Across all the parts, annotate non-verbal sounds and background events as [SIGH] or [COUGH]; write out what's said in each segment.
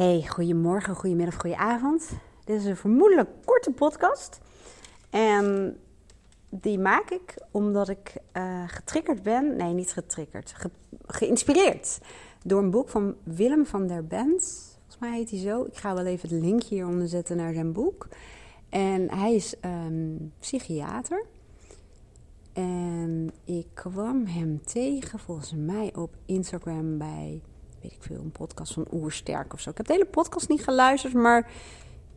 Hey, goedemorgen, goedemiddag, goedenavond. Dit is een vermoedelijk korte podcast. En die maak ik omdat ik uh, getriggerd ben. Nee, niet getriggerd. geïnspireerd door een boek van Willem van der Bent. Volgens mij heet hij zo. Ik ga wel even het linkje hieronder zetten naar zijn boek. En hij is um, psychiater. En ik kwam hem tegen volgens mij op Instagram bij weet ik veel, een podcast van Oersterk of zo. Ik heb de hele podcast niet geluisterd, maar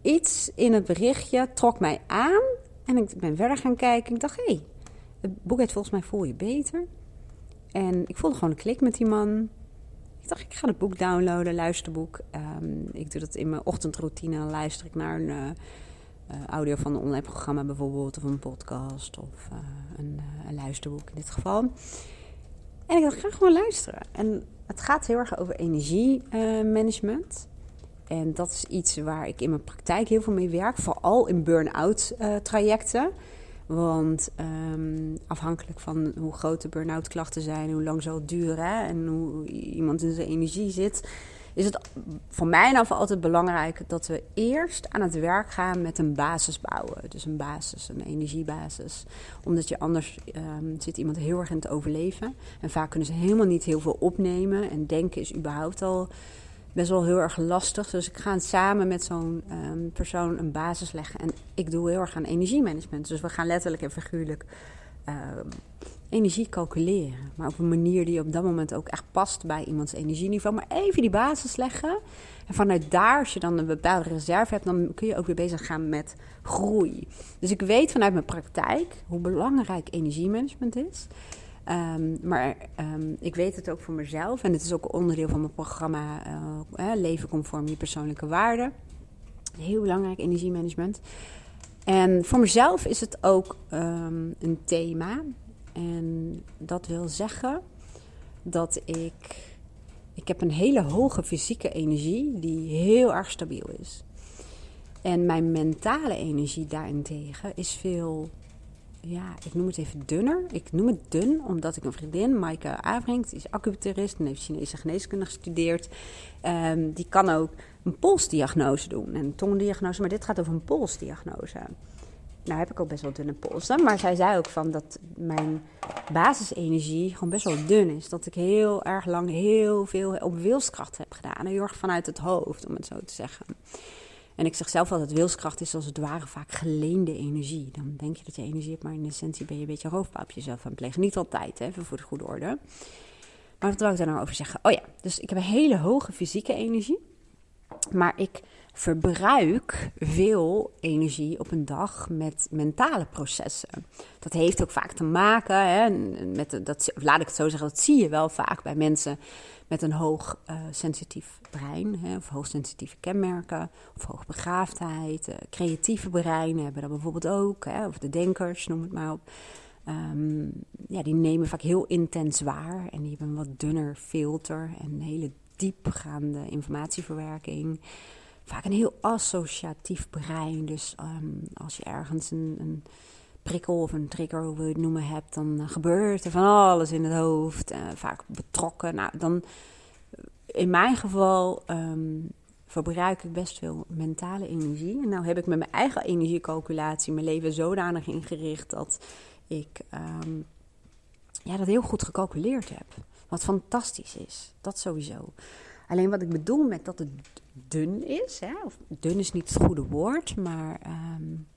iets in het berichtje trok mij aan. En ik ben verder gaan kijken. Ik dacht, hé, hey, het boek heet volgens mij Voel je beter. En ik voelde gewoon een klik met die man. Ik dacht, ik ga het boek downloaden, luisterboek. Um, ik doe dat in mijn ochtendroutine. Dan luister ik naar een uh, audio van een online programma bijvoorbeeld. Of een podcast of uh, een, een, luisterboek in dit geval. En ik dacht, ik ga gewoon luisteren. En het gaat heel erg over energiemanagement. en dat is iets waar ik in mijn praktijk heel veel mee werk. Vooral in burn-out uh, trajecten. Want um, afhankelijk van hoe groot de burn-out klachten zijn, hoe lang zal het duren en hoe iemand in zijn energie zit, is het voor mij nou altijd belangrijk dat we eerst aan het werk gaan met een basis bouwen. Dus een basis, een energiebasis. Omdat je anders um, zit iemand heel erg in het overleven. En vaak kunnen ze helemaal niet heel veel opnemen. En denken is überhaupt al best wel heel erg lastig. Dus ik ga samen met zo'n um, persoon een basis leggen. En ik doe heel erg aan energiemanagement. Dus we gaan letterlijk en figuurlijk uh, energie calculeren. Maar op een manier die op dat moment ook echt past bij iemands energieniveau. Maar even die basis leggen. En vanuit daar, als je dan een bepaalde reserve hebt, dan kun je ook weer bezig gaan met groei. Dus ik weet vanuit mijn praktijk hoe belangrijk energiemanagement is. Um, maar um, ik weet het ook voor mezelf. En het is ook onderdeel van mijn programma uh, Leven conform je persoonlijke waarden. Heel belangrijk, energiemanagement. En voor mezelf is het ook um, een thema. En dat wil zeggen dat ik. Ik heb een hele hoge fysieke energie die heel erg stabiel is. En mijn mentale energie daarentegen is veel, ja, ik noem het even dunner. Ik noem het dun omdat ik een vriendin, Maaike Avrink, die is acupuncturist en heeft Chinese geneeskunde gestudeerd. Um, die kan ook een polsdiagnose doen en een tongdiagnose, maar dit gaat over een polsdiagnose. Nou heb ik ook best wel dunne polsen. Maar zij zei ook van dat mijn basisenergie gewoon best wel dun is. Dat ik heel erg lang heel veel op wilskracht heb gedaan. Heel erg vanuit het hoofd, om het zo te zeggen. En ik zeg zelf altijd, wilskracht is als het ware vaak geleende energie. Dan denk je dat je energie hebt, maar in essentie ben je een beetje roofbouw op jezelf aan plegen. Niet altijd, hè, voor de goede orde. Maar wat wil ik daar nou over zeggen? Oh ja, dus ik heb een hele hoge fysieke energie. Maar ik verbruik veel energie op een dag met mentale processen. Dat heeft ook vaak te maken hè, met, dat, laat ik het zo zeggen, dat zie je wel vaak bij mensen met een hoog uh, sensitief brein, hè, of hoogsensitieve kenmerken, of hoogbegaafdheid. Uh, creatieve breinen hebben dat bijvoorbeeld ook, hè, of de denkers, noem het maar op. Um, ja, die nemen vaak heel intens waar en die hebben een wat dunner filter en hele diepgaande informatieverwerking vaak een heel associatief brein. Dus um, als je ergens een, een, prikkel of een trigger, hoe je het noemen, hebt, dan uh, gebeurt er van alles in het hoofd. Uh, vaak betrokken. Nou, dan in mijn geval um, verbruik ik best veel mentale energie. En nou heb ik met mijn eigen energiecalculatie mijn leven zodanig ingericht dat ik um, ja, dat heel goed gecalculeerd heb. Wat fantastisch is. Dat sowieso. Alleen wat ik bedoel met dat het dun is, hè, of dun is niet het goede woord, maar um,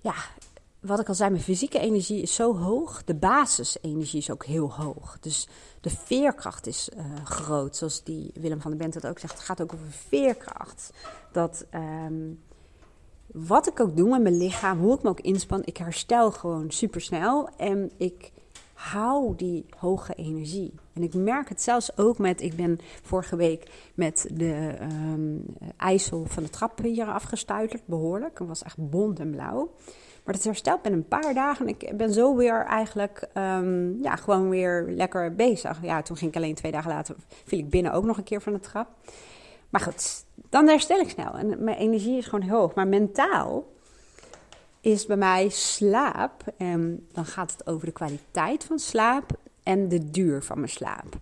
ja, wat ik al zei, mijn fysieke energie is zo hoog. De basisenergie is ook heel hoog. Dus de veerkracht is uh, groot. Zoals die Willem van der Bent dat ook zegt. Het gaat ook over veerkracht. Dat um, wat ik ook doe met mijn lichaam, hoe ik me ook inspan, ik herstel gewoon super snel. En ik hou die hoge energie. En ik merk het zelfs ook met, ik ben vorige week met de um, ijsel van de trap hier afgestuiterd, behoorlijk. Het was echt bont en blauw. Maar het herstelt binnen een paar dagen. En ik ben zo weer eigenlijk, um, ja, gewoon weer lekker bezig. Ja, toen ging ik alleen twee dagen later, viel ik binnen ook nog een keer van de trap. Maar goed, dan herstel ik snel. En mijn energie is gewoon hoog. Maar mentaal is bij mij slaap. En dan gaat het over de kwaliteit van slaap en de duur van mijn slaap.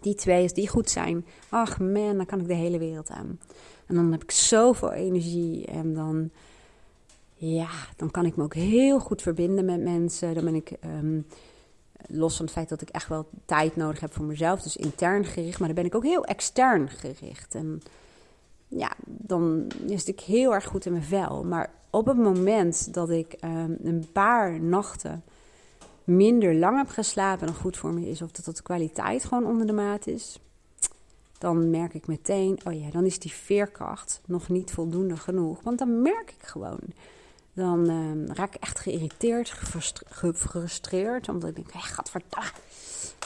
Die twee, als die goed zijn, ach man, dan kan ik de hele wereld aan. En dan heb ik zoveel energie en dan, ja, dan kan ik me ook heel goed verbinden met mensen. Dan ben ik, ehm, los van het feit dat ik echt wel tijd nodig heb voor mezelf, dus intern gericht, maar dan ben ik ook heel extern gericht. En ja, dan is ik heel erg goed in mijn vel. Maar op het moment dat ik um, een paar nachten minder lang heb geslapen en goed voor me is, of dat de kwaliteit gewoon onder de maat is, dan merk ik meteen, oh ja, dan is die veerkracht nog niet voldoende genoeg. Want dan merk ik gewoon. Dan uh, raak ik echt geïrriteerd, gefrustreerd, omdat ik denk, hey, gadverdamme,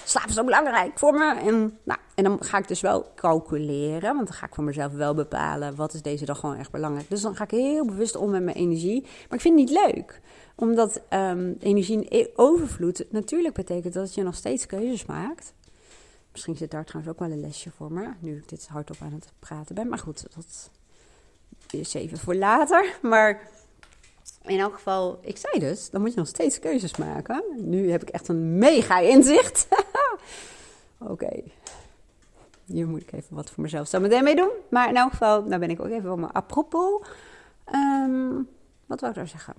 slaap is zo belangrijk voor me. En, nou, en dan ga ik dus wel calculeren, want dan ga ik voor mezelf wel bepalen, wat is deze dag gewoon echt belangrijk. Dus dan ga ik heel bewust om met mijn energie. Maar ik vind het niet leuk omdat um, energie in overvloed natuurlijk betekent dat je nog steeds keuzes maakt. Misschien zit daar trouwens ook wel een lesje voor me, nu ik dit hardop aan het praten ben. Maar goed, dat is even voor later. Maar in elk geval, ik zei dus, dan moet je nog steeds keuzes maken. Nu heb ik echt een mega inzicht. [LAUGHS] Oké. Hier moet ik even wat voor mezelf zo meteen mee doen. Maar in elk geval, nou ben ik ook even op mijn apropos. Um, wat wou ik daar zeggen?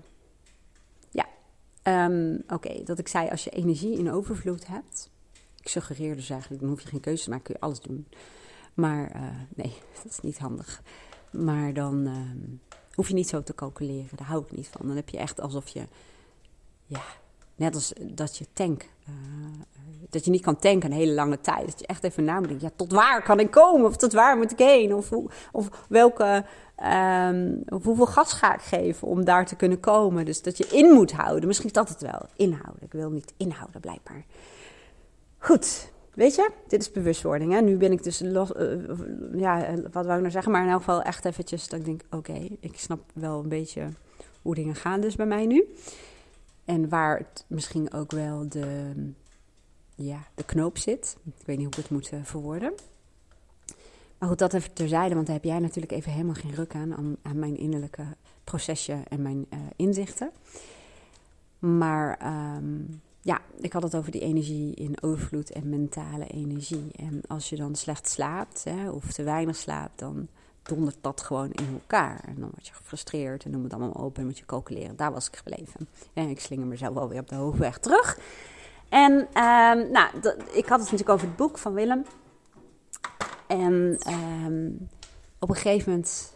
Um, Oké, dat ik zei als je energie in overvloed hebt. Ik suggereer dus eigenlijk, dan hoef je geen keuze te maken, kun je alles doen. Maar uh, nee, [LAUGHS] dat is niet handig. Maar dan uh, hoef je niet zo te calculeren, daar hou ik niet van. Dan heb je echt alsof je, ja, net als dat je tank, uh, dat je niet kan tanken een hele lange tijd. Dat je echt even na moet denken, ja, tot waar kan ik komen? Of tot waar moet ik heen? Of, of welke Um, hoeveel gas ga ik geven om daar te kunnen komen? Dus dat je in moet houden. Misschien is dat het wel. Inhouden. Ik wil niet inhouden, blijkbaar. Goed. Weet je, dit is bewustwording. Hè? Nu ben ik dus los. Uh, ja, wat wou ik nou zeggen? Maar in elk geval echt eventjes dat ik denk: oké, ik snap wel een beetje hoe dingen gaan, dus bij mij nu. En waar het misschien ook wel de, ja, de knoop zit. Ik weet niet hoe ik het moet uh, verwoorden. Maar goed, dat even terzijde, want daar heb jij natuurlijk even helemaal geen ruk aan, aan, mijn innerlijke procesje en mijn inzichten. Maar um, ja, ik had het over die energie in overvloed en mentale energie. En als je dan slecht slaapt hè, of te weinig slaapt, dan dondert dat gewoon in elkaar. En dan word je gefrustreerd en noem het allemaal open en moet je calculeren. Daar was ik gebleven. En ik slinger mezelf wel weer op de hoogweg terug. En um, nou, ik had het natuurlijk over het boek van Willem. En um, op een gegeven moment,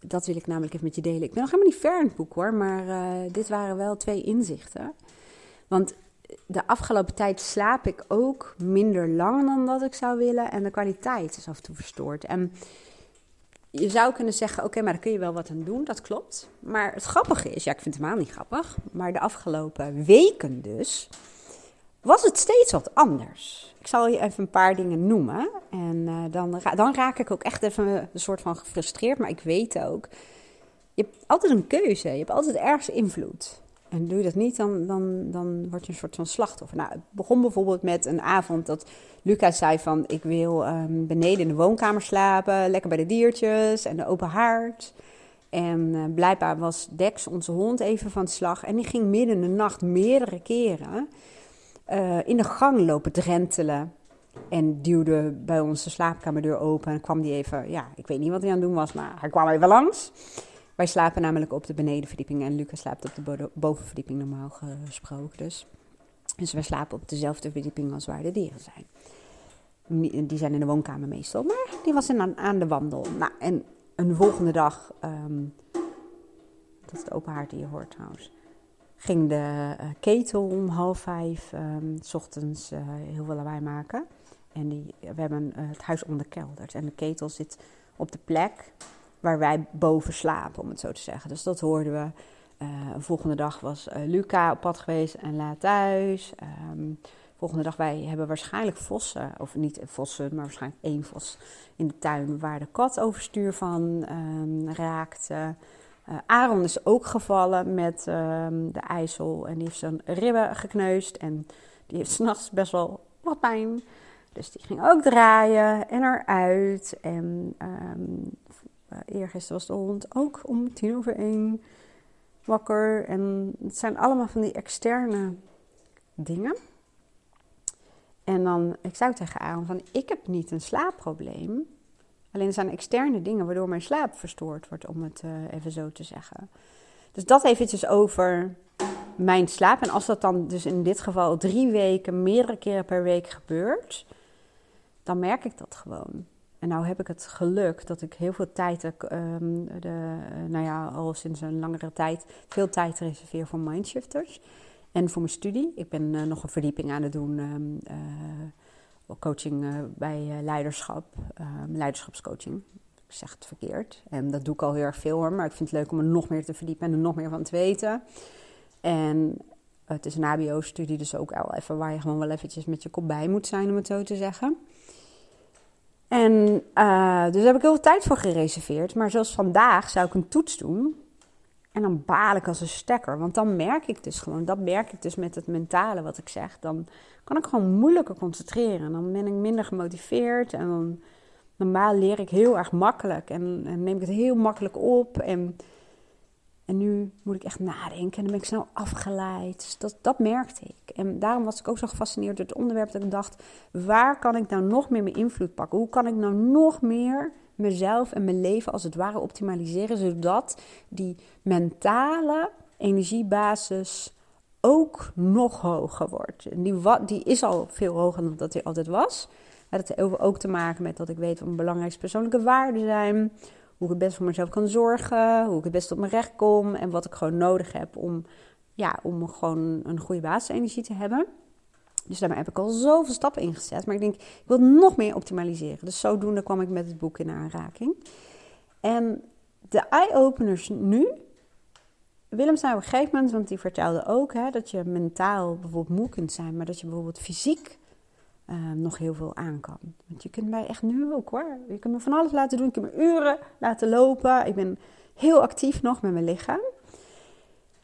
dat wil ik namelijk even met je delen. Ik ben nog helemaal niet ver in het boek hoor, maar uh, dit waren wel twee inzichten. Want de afgelopen tijd slaap ik ook minder lang dan dat ik zou willen. En de kwaliteit is af en toe verstoord. En je zou kunnen zeggen, oké, maar daar kun je wel wat aan doen. Dat klopt. Maar het grappige is, ja, ik vind het helemaal niet grappig. Maar de afgelopen weken dus, was het steeds wat anders. Ik zal je even een paar dingen noemen. En uh, dan, dan raak ik ook echt even een soort van gefrustreerd. Maar ik weet ook, je hebt altijd een keuze. Je hebt altijd ergens invloed. En doe je dat niet, dan, dan, dan word je een soort van slachtoffer. Nou, het begon bijvoorbeeld met een avond dat Lucas zei van... ik wil um, beneden in de woonkamer slapen, lekker bij de diertjes en de open haard. En uh, blijkbaar was Dex, onze hond, even van slag. En die ging midden in de nacht meerdere keren uh, in de gang lopen drentelen. En duwde bij onze slaapkamerdeur open. En kwam die even, ja, ik weet niet wat hij aan het doen was, maar hij kwam even langs. Wij slapen namelijk op de benedenverdieping en Lucas slaapt op de bovenverdieping normaal gesproken. Dus. dus wij slapen op dezelfde verdieping als waar de dieren zijn. Die zijn in de woonkamer meestal, maar die was in, aan, de wandel. Nou, en een volgende dag, um, dat is de open haard die je hoort trouwens ging de uh, ketel om half vijf um, s ochtends uh, heel veel lawaai maken. En die, we hebben uh, het huis onderkelderd. En de ketel zit op de plek waar wij boven slapen, om het zo te zeggen. Dus dat hoorden we. de volgende dag was Luca op pad geweest en laat thuis. Um, volgende dag, wij hebben waarschijnlijk vossen, of niet vossen, maar waarschijnlijk één vos in de tuin waar de kat overstuur van um, raakte. Uh, Aaron is ook gevallen met uh, de IJssel en die heeft zijn ribben gekneusd en die heeft s'nachts best wel wat pijn. Dus die ging ook draaien en eruit. En um, eergisteren was de hond ook om tien over één wakker. En het zijn allemaal van die externe dingen. En dan, ik zou tegen Aaron van, ik heb niet een slaapprobleem. Alleen er zijn externe dingen waardoor mijn slaap verstoord wordt, om het uh, even zo te zeggen. Dus dat eventjes over mijn slaap. En als dat dan dus in dit geval drie weken, meerdere keren per week gebeurt, dan merk ik dat gewoon. En nou heb ik het geluk dat ik heel veel tijd, um, de, nou ja, al sinds een langere tijd, veel tijd reserveer voor mindshifters. En voor mijn studie. Ik ben uh, nog een verdieping aan het doen. Um, uh, coaching bij leiderschap. Um, leiderschapscoaching. Ik zeg het verkeerd. En dat doe ik al heel erg veel hoor. Maar ik vind het leuk om er nog meer te verdiepen en er nog meer van te weten. En het is een HBO-studie, dus ook al even waar je gewoon wel eventjes met je kop bij moet zijn, om het zo te zeggen. En uh, dus heb ik heel veel tijd voor gereserveerd. Maar zoals vandaag zou ik een toets doen. En dan baal ik als een stekker. Want dan merk ik dus gewoon, dat merk ik dus met het mentale wat ik zeg. Dan kan ik gewoon moeilijker concentreren. Dan ben ik minder gemotiveerd. En dan normaal leer ik heel erg makkelijk. En, en neem ik het heel makkelijk op. En en nu moet ik echt nadenken en dan ben ik snel afgeleid. Dus dat, dat merkte ik. En daarom was ik ook zo gefascineerd door het onderwerp dat ik dacht: waar kan ik nou nog meer mijn invloed pakken? Hoe kan ik nou nog meer mezelf en mijn leven als het ware optimaliseren, zodat die mentale energiebasis ook nog hoger wordt. En die, die is al veel hoger dan dat die altijd was. Dat heeft ook te maken met dat ik weet wat mijn belangrijkste persoonlijke waarden zijn hoe ik het best voor mezelf kan zorgen, hoe ik het best op mijn recht kom en wat ik gewoon nodig heb om, ja, om gewoon een goede basisenergie te hebben. Dus daarmee heb ik al zoveel stappen ingezet. Maar ik denk, ik wil nog meer optimaliseren. Dus zodoende kwam ik met het boek in aanraking. En de eye-openers nu. Willem zei op een gegeven moment, want die vertelde ook hè, dat je mentaal bijvoorbeeld moe kunt zijn, maar dat je bijvoorbeeld fysiek Ehm, nog heel veel aan kan. Want je kunt mij echt nu ook hoor. Je kunt me van alles laten doen. Ik kunt me uren laten lopen. Ik ben heel actief nog met mijn lichaam.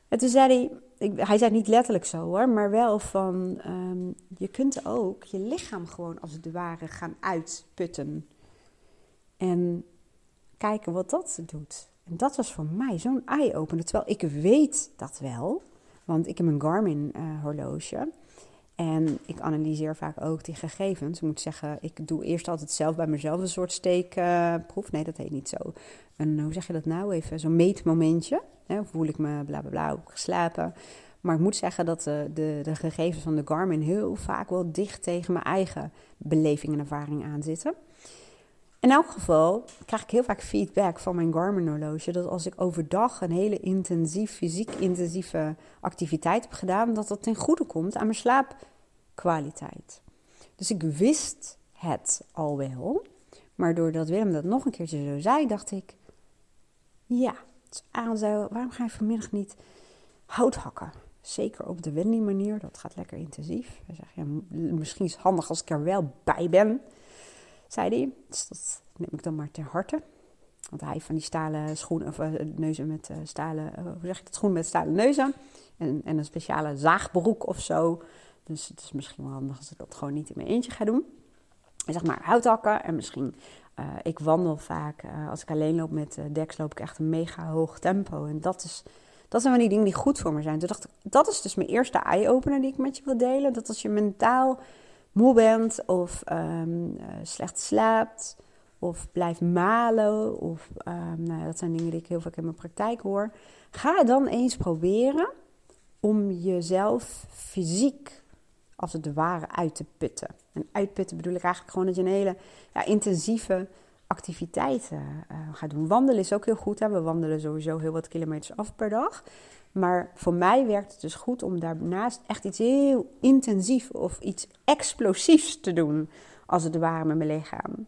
En toen zei hij, hij zei niet letterlijk zo hoor, maar wel van ehm, je kunt ook je lichaam gewoon als het ware gaan uitputten. En kijken wat dat doet. En dat was voor mij zo'n eye-opener. Terwijl ik weet dat wel, want ik heb een Garmin uh, horloge. En ik analyseer vaak ook die gegevens. Ik moet zeggen, ik doe eerst altijd zelf bij mezelf een soort steekproef. nee, dat heet niet zo. Een, hoe zeg je dat nou even? Zo'n meetmomentje. Hè, voel ik me bla bla bla, heb geslapen. Maar ik moet zeggen dat de, de, de, gegevens van de Garmin heel vaak wel dicht tegen mijn eigen beleving en ervaring aan zitten. In elk geval krijg ik heel vaak feedback van mijn Garmin horloge dat als ik overdag een hele intensief, fysiek intensieve activiteit heb gedaan, dat dat ten goede komt aan mijn slaapkwaliteit. Dus ik wist het al wel, maar doordat Willem dat nog een keertje zo zei, dacht ik, ja, zei, waarom ga je vanmiddag niet hout hakken? Zeker op de Wendy manier, dat gaat lekker intensief. Hij zegt, ja, misschien is het handig als ik er wel bij ben zei hij. Dus dat neem ik dan maar ter harte. Want hij heeft van die stalen schoenen, of uh, neuzen met uh, stalen, uh, hoe zeg je dat, schoenen met stalen neuzen. En, en een speciale zaagbroek of zo. Dus het is misschien wel handig als ik dat gewoon niet in mijn eentje ga doen. En zeg maar houthakken en misschien, ik wandel vaak, als ik alleen loop met deks loop ik echt een mega hoog tempo. En dat is, dat zijn van die dingen die goed voor me zijn. Toen dacht ik, dat is dus mijn eerste eye-opener die ik met je wil delen. Dat als je mentaal moe bent of um, slecht slaapt of blijft malen. Of, um, nou, dat zijn dingen die ik heel vaak in mijn praktijk hoor. Ga dan eens proberen om jezelf fysiek als het ware uit te putten. En uitputten bedoel ik eigenlijk gewoon dat je een hele ja, intensieve activiteit uh, gaat doen. Wandelen is ook heel goed. We wandelen sowieso heel wat kilometers af per dag. Maar voor mij werkt het dus goed om daarnaast echt iets heel intensief of iets explosiefs te doen, als het ware met mijn lichaam.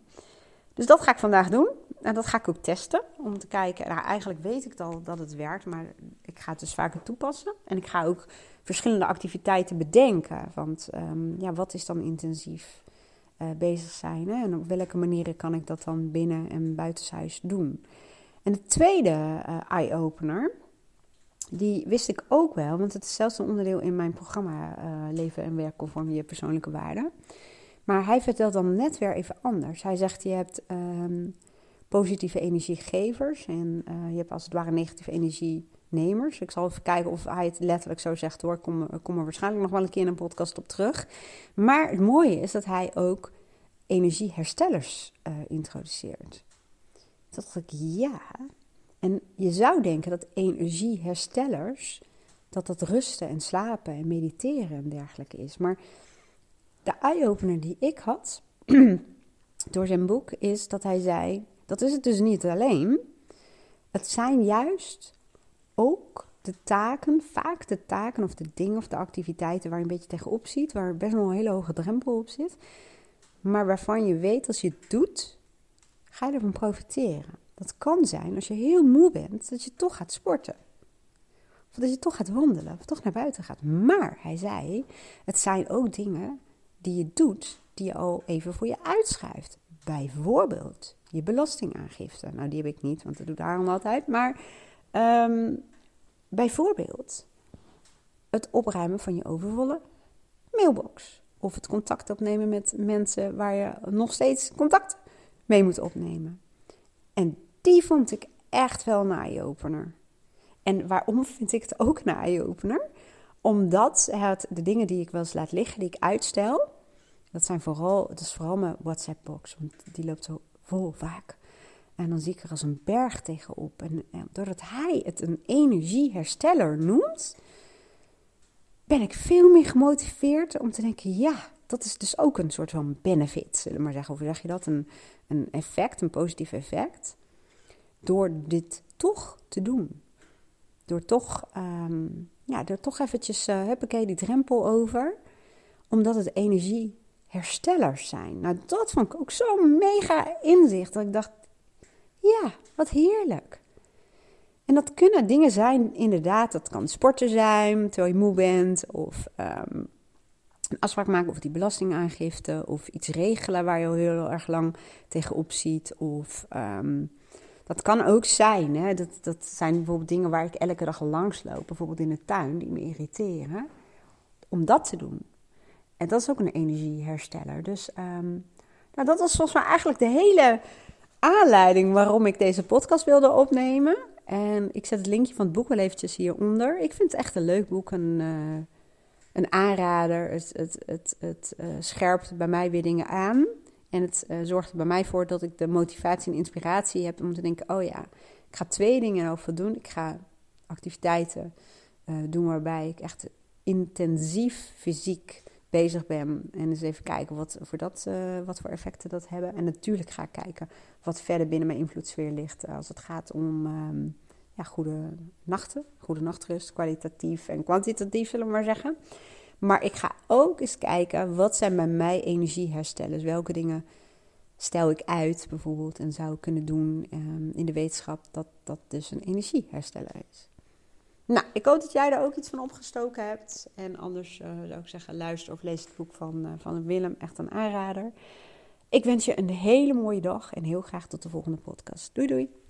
Dus dat ga ik vandaag doen. En dat ga ik ook testen. Om te kijken. Nou, eigenlijk weet ik al dat het werkt. Maar ik ga het dus vaker toepassen. En ik ga ook verschillende activiteiten bedenken. Want um, ja, wat is dan intensief uh, bezig zijn? Hè? En op welke manieren kan ik dat dan binnen en buitenshuis doen? En de tweede uh, eye-opener die wist ik ook wel, want het is zelfs een onderdeel in mijn programma uh, Leven en Werk conform je persoonlijke waarden. Maar hij vertelt dan net weer even anders. Hij zegt: Je hebt um, positieve energiegevers en uh, je hebt als het ware negatieve energie ondernemers. Ik zal even kijken of hij het letterlijk zo zegt hoor. Ik kom, kom er waarschijnlijk nog wel een keer in een podcast op terug. Maar het mooie is dat hij ook energieherstellers introduceert. Toen dacht ik, ja. En je zou denken dat energieherstellers, dat dat rusten en slapen en mediteren en dergelijke is. Maar de eye-opener die ik had [CLEARS THROAT] door zijn boek is dat hij zei, dat is het dus niet alleen. Het zijn juist ook de taken, vaak de taken of de dingen of de activiteiten waar je een beetje tegenop ziet, waar best wel een hele hoge drempel op zit, maar waarvan je weet als je het doet, ga je ervan profiteren. Dat kan zijn als je heel moe bent, dat je toch gaat sporten. Of dat je toch gaat wandelen, of toch naar buiten gaat. Maar hij zei, het zijn ook dingen die je doet, die je al even voor je uitschuift. Bijvoorbeeld je belastingaangifte. Nou, die heb ik niet, want dat doet Aaron altijd. Maar um, bijvoorbeeld het opruimen van je overvolle mailbox. Of het contact opnemen met mensen waar je nog steeds contact mee moet opnemen. En die vond ik echt wel een eye-opener. En waarom vind ik het ook een eye-opener? Omdat het, de dingen die ik wel eens laat liggen, die ik uitstel, dat zijn vooral, dat is vooral mijn WhatsApp-box, want die loopt zo vol vaak. En dan zie ik er als een berg tegenop. En, en doordat hij het een energiehersteller noemt, ben ik veel meer gemotiveerd om te denken: ja, dat is dus ook een soort van benefit, zullen we maar zeggen. Of zeg je dat? Een, een effect, een positief effect. Door dit toch te doen. Door toch, um, ja, door toch eventjes, uh, die drempel over. Omdat het energieherstellers zijn. Nou, dat vond ik ook zo'n mega inzicht. Dat ik dacht, ja, wat heerlijk. En dat kunnen dingen zijn, inderdaad. Dat kan sporten zijn, terwijl je moe bent. Of um, een afspraak maken over die belastingaangifte. Of iets regelen waar je heel, erg lang tegenop ziet. Of um, dat kan ook zijn. Hè? Dat, dat zijn bijvoorbeeld dingen waar ik elke dag langs loop. Bijvoorbeeld in de tuin, die me irriteren. Om dat te doen. En dat is ook een energiehersteller. Dus um, nou, dat was volgens mij eigenlijk de hele aanleiding waarom ik deze podcast wilde opnemen. En ik zet het linkje van het boek wel eventjes hieronder. Ik vind het echt een leuk boek, een, uh, een aanrader. Het, het, het, het uh, scherpt bij mij weer dingen aan. En het uh, zorgt er bij mij voor dat ik de motivatie en inspiratie heb om te denken: oh ja, ik ga twee dingen over doen. Ik ga activiteiten doen waarbij ik echt intensief fysiek bezig ben. En eens even kijken wat voor, dat, uh, wat voor effecten dat hebben. En natuurlijk ga ik kijken wat verder binnen mijn invloedssfeer ligt. Als het gaat om um, ja, goede nachten, goede nachtrust, kwalitatief en kwantitatief, zullen we maar zeggen. Maar ik ga ook eens kijken wat zijn bij mij energieherstellers. Welke dingen stel ik uit bijvoorbeeld en zou ik kunnen doen um, in de wetenschap dat dat dus een energiehersteller is. Nou, ik hoop dat jij daar ook iets van opgestoken hebt. En anders uh, zou ik zeggen, luister of lees het boek van, uh, van Willem. Echt een aanrader. Ik wens je een hele mooie dag en heel graag tot de volgende podcast. Doei doei!